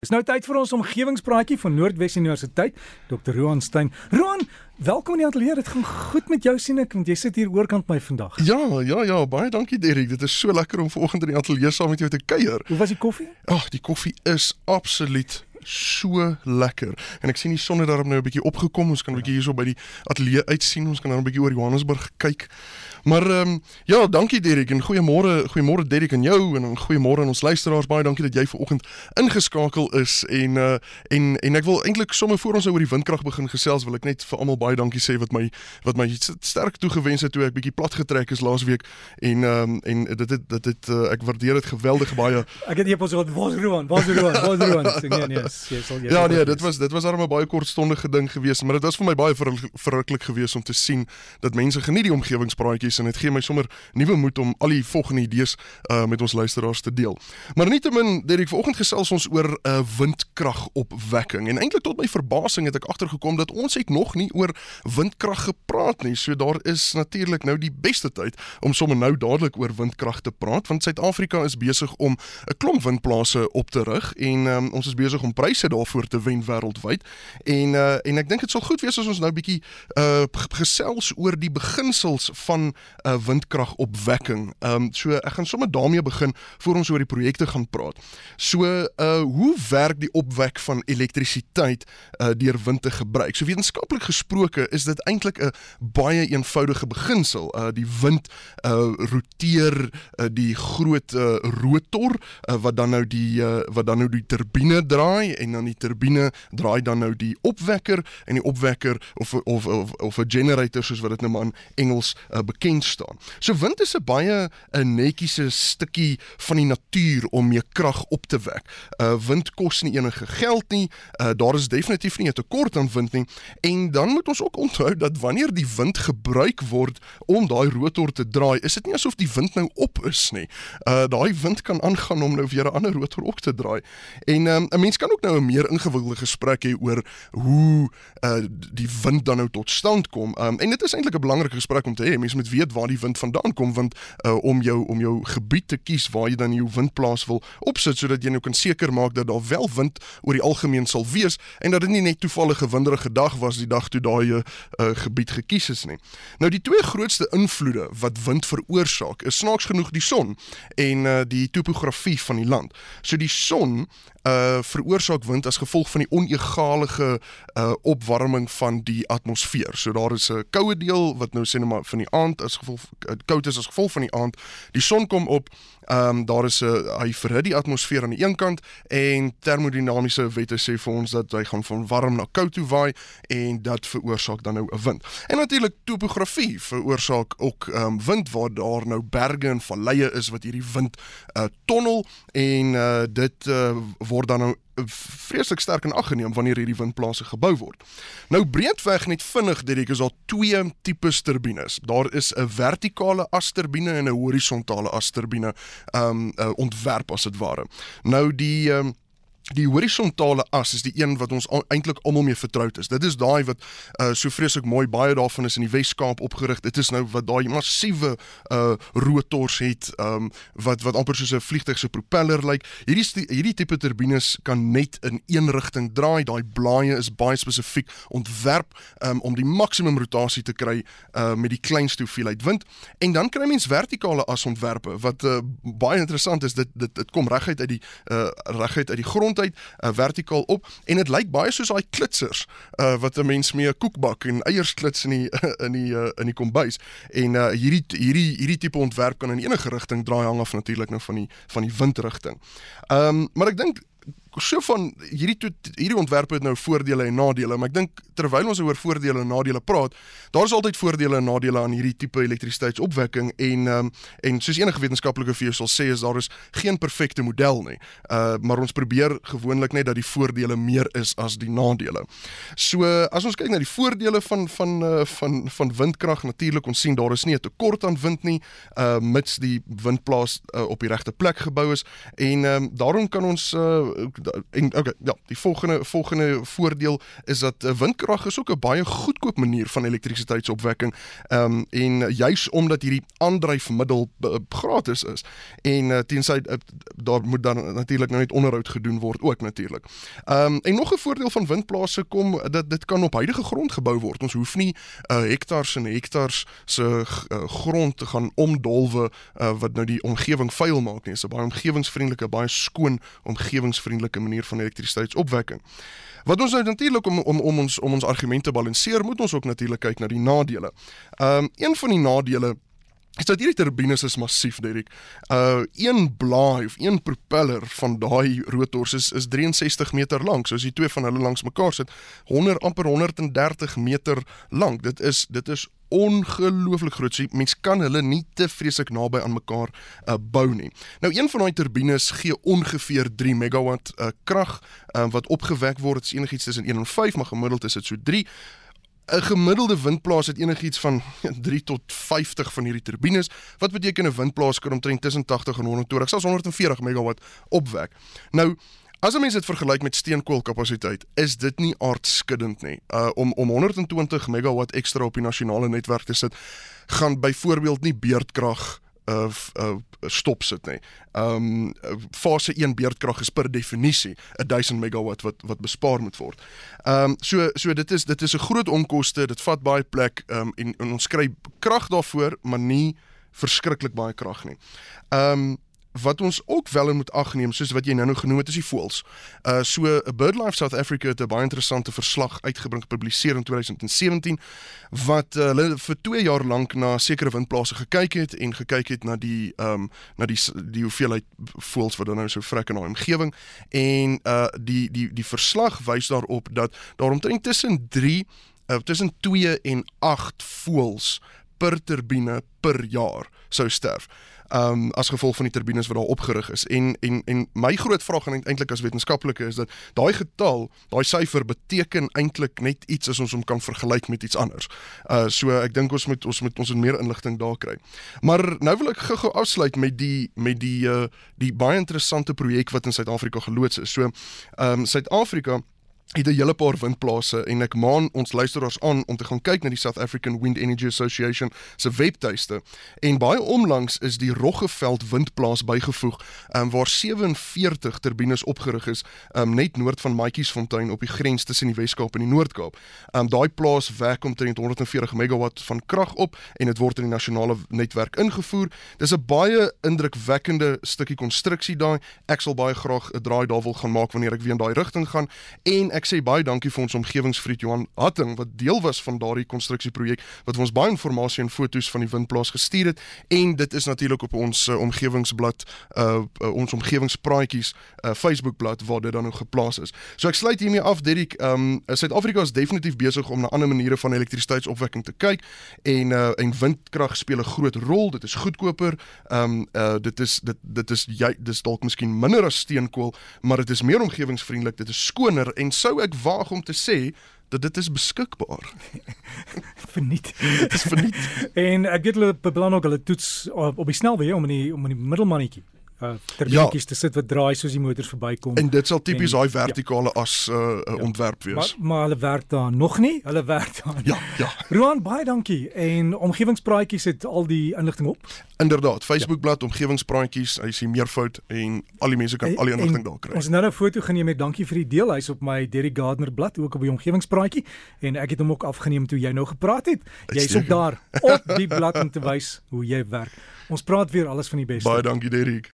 Dis nou tyd vir ons omgewingspraatjie van Noordwes Universiteit, Dr. Roan Stein. Roan, welkom in die ateljee. Dit gaan goed met jou sien ek, want jy sit hier oorkant my vandag. Ja, ja, ja, baie dankie Derek. Dit is so lekker om vanoggend in die ateljee saam met jou te kuier. Hoe was die koffie? Ag, die koffie is absoluut so lekker. En ek sien die son het daarop nou 'n bietjie opgekom. Ons kan 'n bietjie hierso by die ateljee uitsien. Ons kan dan 'n bietjie oor Johannesburg kyk. Maar ehm um, ja, dankie Derek en goeiemôre, goeiemôre Derek aan jou en goeiemôre aan ons luisteraars. Baie dankie dat jy vanoggend ingeskakel is en uh en en ek wil eintlik sommer voor ons nou oor die windkrag begin gesels, wil ek net vir almal baie dankie sê wat my wat my sterk toegewens het toe ek bietjie plat getrek is laasweek en ehm um, en dit dit het uh, ek waardeer dit geweldig baie. Ek het epos gehad, "Waar's Roan? Waar's Roan? Waar's Roan?" Sê nee nee, jy sal jy Ja nee, dit was dit was arme baie kortstondige ding geweest, maar dit was vir my baie verruklik geweest om te sien dat mense geniet die omgewingspraatjies en dit gee my sommer nuwe moed om al die volgende idees uh met ons luisteraars te deel. Maar nietemin, Derek, vanoggend gesels ons oor 'n uh, windkragopwekking en eintlik tot my verbasing het ek agtergekom dat ons het nog nie oor windkrag gepraat nie. So daar is natuurlik nou die beste tyd om sommer nou dadelik oor windkrag te praat want Suid-Afrika is besig om 'n klomp windplase op te rig en um, ons is besig om pryse daarvoor te wen wêreldwyd. En uh en ek dink dit sal goed wees as ons nou bietjie uh gesels oor die beginsels van 'n uh, windkragopwekking. Ehm um, so ek gaan sommer daarmee begin voor ons oor die projekte gaan praat. So uh hoe werk die opwek van elektrisiteit uh deur wind te gebruik? So wetenskaplik gesproke is dit eintlik 'n baie eenvoudige beginsel. Uh die wind uh roteer uh, die groot uh, rotor uh, wat dan nou die uh, wat dan nou die turbine draai en dan die turbine draai dan nou die opwekker en die opwekker of of of, of 'n generator soos wat dit nou maar in Engels uh, bekend staan. So wind is 'n baie 'n netjiese stukkie van die natuur om mee krag op te wek. Uh wind kos nie enige geld nie. Uh daar is definitief nie 'n tekort aan wind nie. En dan moet ons ook onthou dat wanneer die wind gebruik word om daai rotor te draai, is dit nie asof die wind nou op is nie. Uh daai wind kan aangaan om nou weer 'n ander rotor op te draai. En um, 'n mens kan ook nou 'n meer ingewikkelde gesprek hê oor hoe uh die wind dan nou tot stand kom. Um en dit is eintlik 'n belangrike gesprek om te hê. Mense moet weet waar die wind vandaan kom want uh, om jou om jou gebied te kies waar jy dan jou windplaas wil opsit sodat jy nou kan seker maak dat daar wel wind oor die algemeen sal wees en dat dit nie net toevallige winderige dag was die dag toe daai uh, gebied gekies is nie. Nou die twee grootste invloede wat wind veroorsaak is snaaks genoeg die son en uh, die topografie van die land. So die son uh veroorsaak wind as gevolg van die onegalige uh opwarming van die atmosfeer. So daar is 'n koue deel wat nou sê net maar van die aand as gevolg koud is as gevolg van die aand. Die son kom op. Ehm um, daar is 'n hy verhit die atmosfeer aan die een kant en termodinamiese wette sê vir ons dat hy gaan van warm na koud toe waai en dat veroorsaak dan nou 'n wind. En natuurlik topografie veroorsaak ook ehm um, wind waar daar nou berge en valleie is wat hierdie wind uh tonnel en uh dit uh word dan nou vreeslik sterk in ag geneem wanneer hierdie windplase gebou word. Nou breedweg net vinnig ek is al twee tipes turbines. Daar is 'n vertikale asturbine en 'n horisontale asturbine um uh, ontwerp as dit ware. Nou die um Die horisontale as is die een wat ons eintlik almal mee vertroud is. Dit is daai wat uh so vreeslik mooi baie daarvan is in die Wes-Kaap opgerig. Dit is nou wat daai massiewe uh rotors het um wat wat amper soos 'n vliegtuig se propeller lyk. Hierdie hierdie tipe turbines kan net in een rigting draai. Daai blaaie is baie spesifiek ontwerp um om die maksimum rotasie te kry uh met die kleinste hoeveelheid wind. En dan kry mens vertikale as ontwerpe wat uh baie interessant is. Dit dit dit kom reguit uit die uh reguit uit die grond uit uh, vertikaal op en dit lyk baie soos daai klitsers uh, wat 'n mens mee 'n koekbak en eiers klits in die in die uh, in die kombuis en uh, hierdie hierdie hierdie tipe ontwerp kan in enige rigting draai hang af natuurlik nou van die van die windrigting. Ehm um, maar ek dink so van hierdie to, hierdie ontwerpe het nou voordele en nadele, maar ek dink terwyl ons oor voordele en nadele praat, daar is altyd voordele en nadele aan hierdie tipe elektrisiteitsopwekking en um, en soos enige wetenskaplike vir jou sal sê is daar is geen perfekte model nie. Uh maar ons probeer gewoonlik net dat die voordele meer is as die nadele. So as ons kyk na die voordele van van uh, van van windkrag, natuurlik ons sien daar is nie 'n tekort aan wind nie, uh mits die windplaas uh, op die regte plek gebou is en um, daarom kan ons uh, en okay, ja, die volgende volgende voordeel is dat uh, windkrag is ook 'n baie goedkoop manier van elektrisiteitsopwekking. Ehm um, en juis omdat hierdie aandryfmiddel uh, gratis is en uh, tensy uh, daar moet dan natuurlik nou net onderhoud gedoen word ook natuurlik. Ehm um, en nog 'n voordeel van windplase kom dat dit kan op huidige grond gebou word. Ons hoef nie uh, hektars en hektars se uh, grond te gaan omdolwe uh, wat nou die omgewing vuil maak nie. Dit is 'n baie omgewingsvriendelike, baie skoon omgewingsvriendelike manier van elektrisiteitsopwekking. Wat ons nou natuurlik om om om ons om ons argumente balanseer, moet ons ook natuurlik kyk na die nadele. Ehm um, een van die nadele is dat hierdie turbines is massief, Derek. Uh een blaai of een propeller van daai rotors is is 63 meter lank. So as jy twee van hulle langs mekaar sit, 100 amper 130 meter lank. Dit is dit is ongelooflik groot. So mens kan hulle nie te vreeslik naby aan mekaar uh, bou nie. Nou een van daai turbines gee ongeveer 3 megawatt uh, krag uh, wat opgewek word. Dit is enigiets tussen 1 en 5, maar gemiddeld is dit so 3. 'n Gemiddelde windplaas het enigiets van 3 tot 50 van hierdie turbines. Wat beteken 'n windplaas kan omtrent tussen 80 en 120, selfs 140 megawatt opwek. Nou As 'n mens dit vergelyk met steenkoolkapasiteit, is dit nie aardskuddend nie. Uh om om 120 megawatt ekstra op die nasionale netwerk te sit, gaan byvoorbeeld nie beurtkrag uh, uh stop sit nie. Um fase 1 beurtkrag is per definisie 1000 megawatt wat wat bespaar moet word. Um so so dit is dit is 'n groot onkoste, dit vat baie plek um en, en ons kry krag daarvoor, maar nie verskriklik baie krag nie. Um wat ons ook wel moet agneem soos wat jy nou-nou genoem het is die voëls. Uh so BirdLife South Africa het 'n baie interessante verslag uitgebring gepubliseer in 2017 wat uh, hulle vir 2 jaar lank na sekere windplase gekyk het en gekyk het na die ehm um, na die die hoeveelheid voëls wat dan nou so vrek in daai omgewing en uh die die die verslag wys daarop dat daar omtrent tussen 3 uh, tussen 2 en 8 voëls per turbine per jaar sou sterf um as gevolg van die turbines wat daar opgerig is. En en en my groot vraag en eintlik as wetenskaplike is dat daai getal, daai syfer beteken eintlik net iets as ons hom kan vergelyk met iets anders. Uh so ek dink ons moet ons moet ons meer inligting daar kry. Maar nou wil ek gou-gou afsluit met die met die uh die baie interessante projek wat in Suid-Afrika geloods is. So um Suid-Afrika het 'n hele paar windplase en ek maan ons luisteraars aan om te gaan kyk na die South African Wind Energy Association se webtuiste. En baie onlangs is die Roggeveld windplaas bygevoeg, um, waar 47 turbines opgerig is, um, net noord van Maatjiesfontein op die grens tussen die Wes-Kaap en die Noord-Kaap. Um, daai plaas werk omtrent 140 megawatt van krag op en dit word in die nasionale netwerk ingevoer. Dis 'n baie indrukwekkende stukkie konstruksie daai. Ek sal baie graag 'n draai daar wil gaan maak wanneer ek weer in daai rigting gaan en ek sê baie dankie vir ons omgewingsvriend Johan Hatting wat deel was van daardie konstruksieprojek wat ons baie inligting en foto's van die windplaas gestuur het en dit is natuurlik op ons uh, omgewingsblad uh, uh ons omgewingspraatjies uh Facebookblad waar dit dan nou geplaas is. So ek sluit hiermee af Derrick, um Suid-Afrika is definitief besig om na ander maniere van elektrisiteitsopwekking te kyk en uh en windkrag speel 'n groot rol. Dit is goedkoper. Um uh dit is dit dit is jy dis dalk miskien minder as steenkool, maar dit is meer omgewingsvriendelik, dit is skoner en sou ek waag om te sê dat dit is beskikbaar. verniet. dit is verniet. en ek weet hulle beplan ook hulle toets op, op die snelweg om in die om in die middelmannetjie uh turbinetjies ja. te sit wat draai soos die motors verbykom. En dit sal tipies daai vertikale ja. as uh, ja. ontwerp wees. Maar, maar hulle werk daar nog nie. Hulle werk daar. Ja, ja. Roan, baie dankie. En omgewingspraatjies het al die inligting op. Inderdaad, Facebookblad ja. omgewingspraatjies, hy sien meervoud en al die mense kan en, al die inligting daar kry. Ons het nou 'n foto geneem met dankie vir die deel. Hy's op my Derry Gardner blad ook op die omgewingspraatjie en ek het hom ook afgeneem toe jy nou gepraat het. Jy's ook daar op die blad om te wys hoe jy werk. Ons praat weer alles van die beste. Baie dankie Derrick.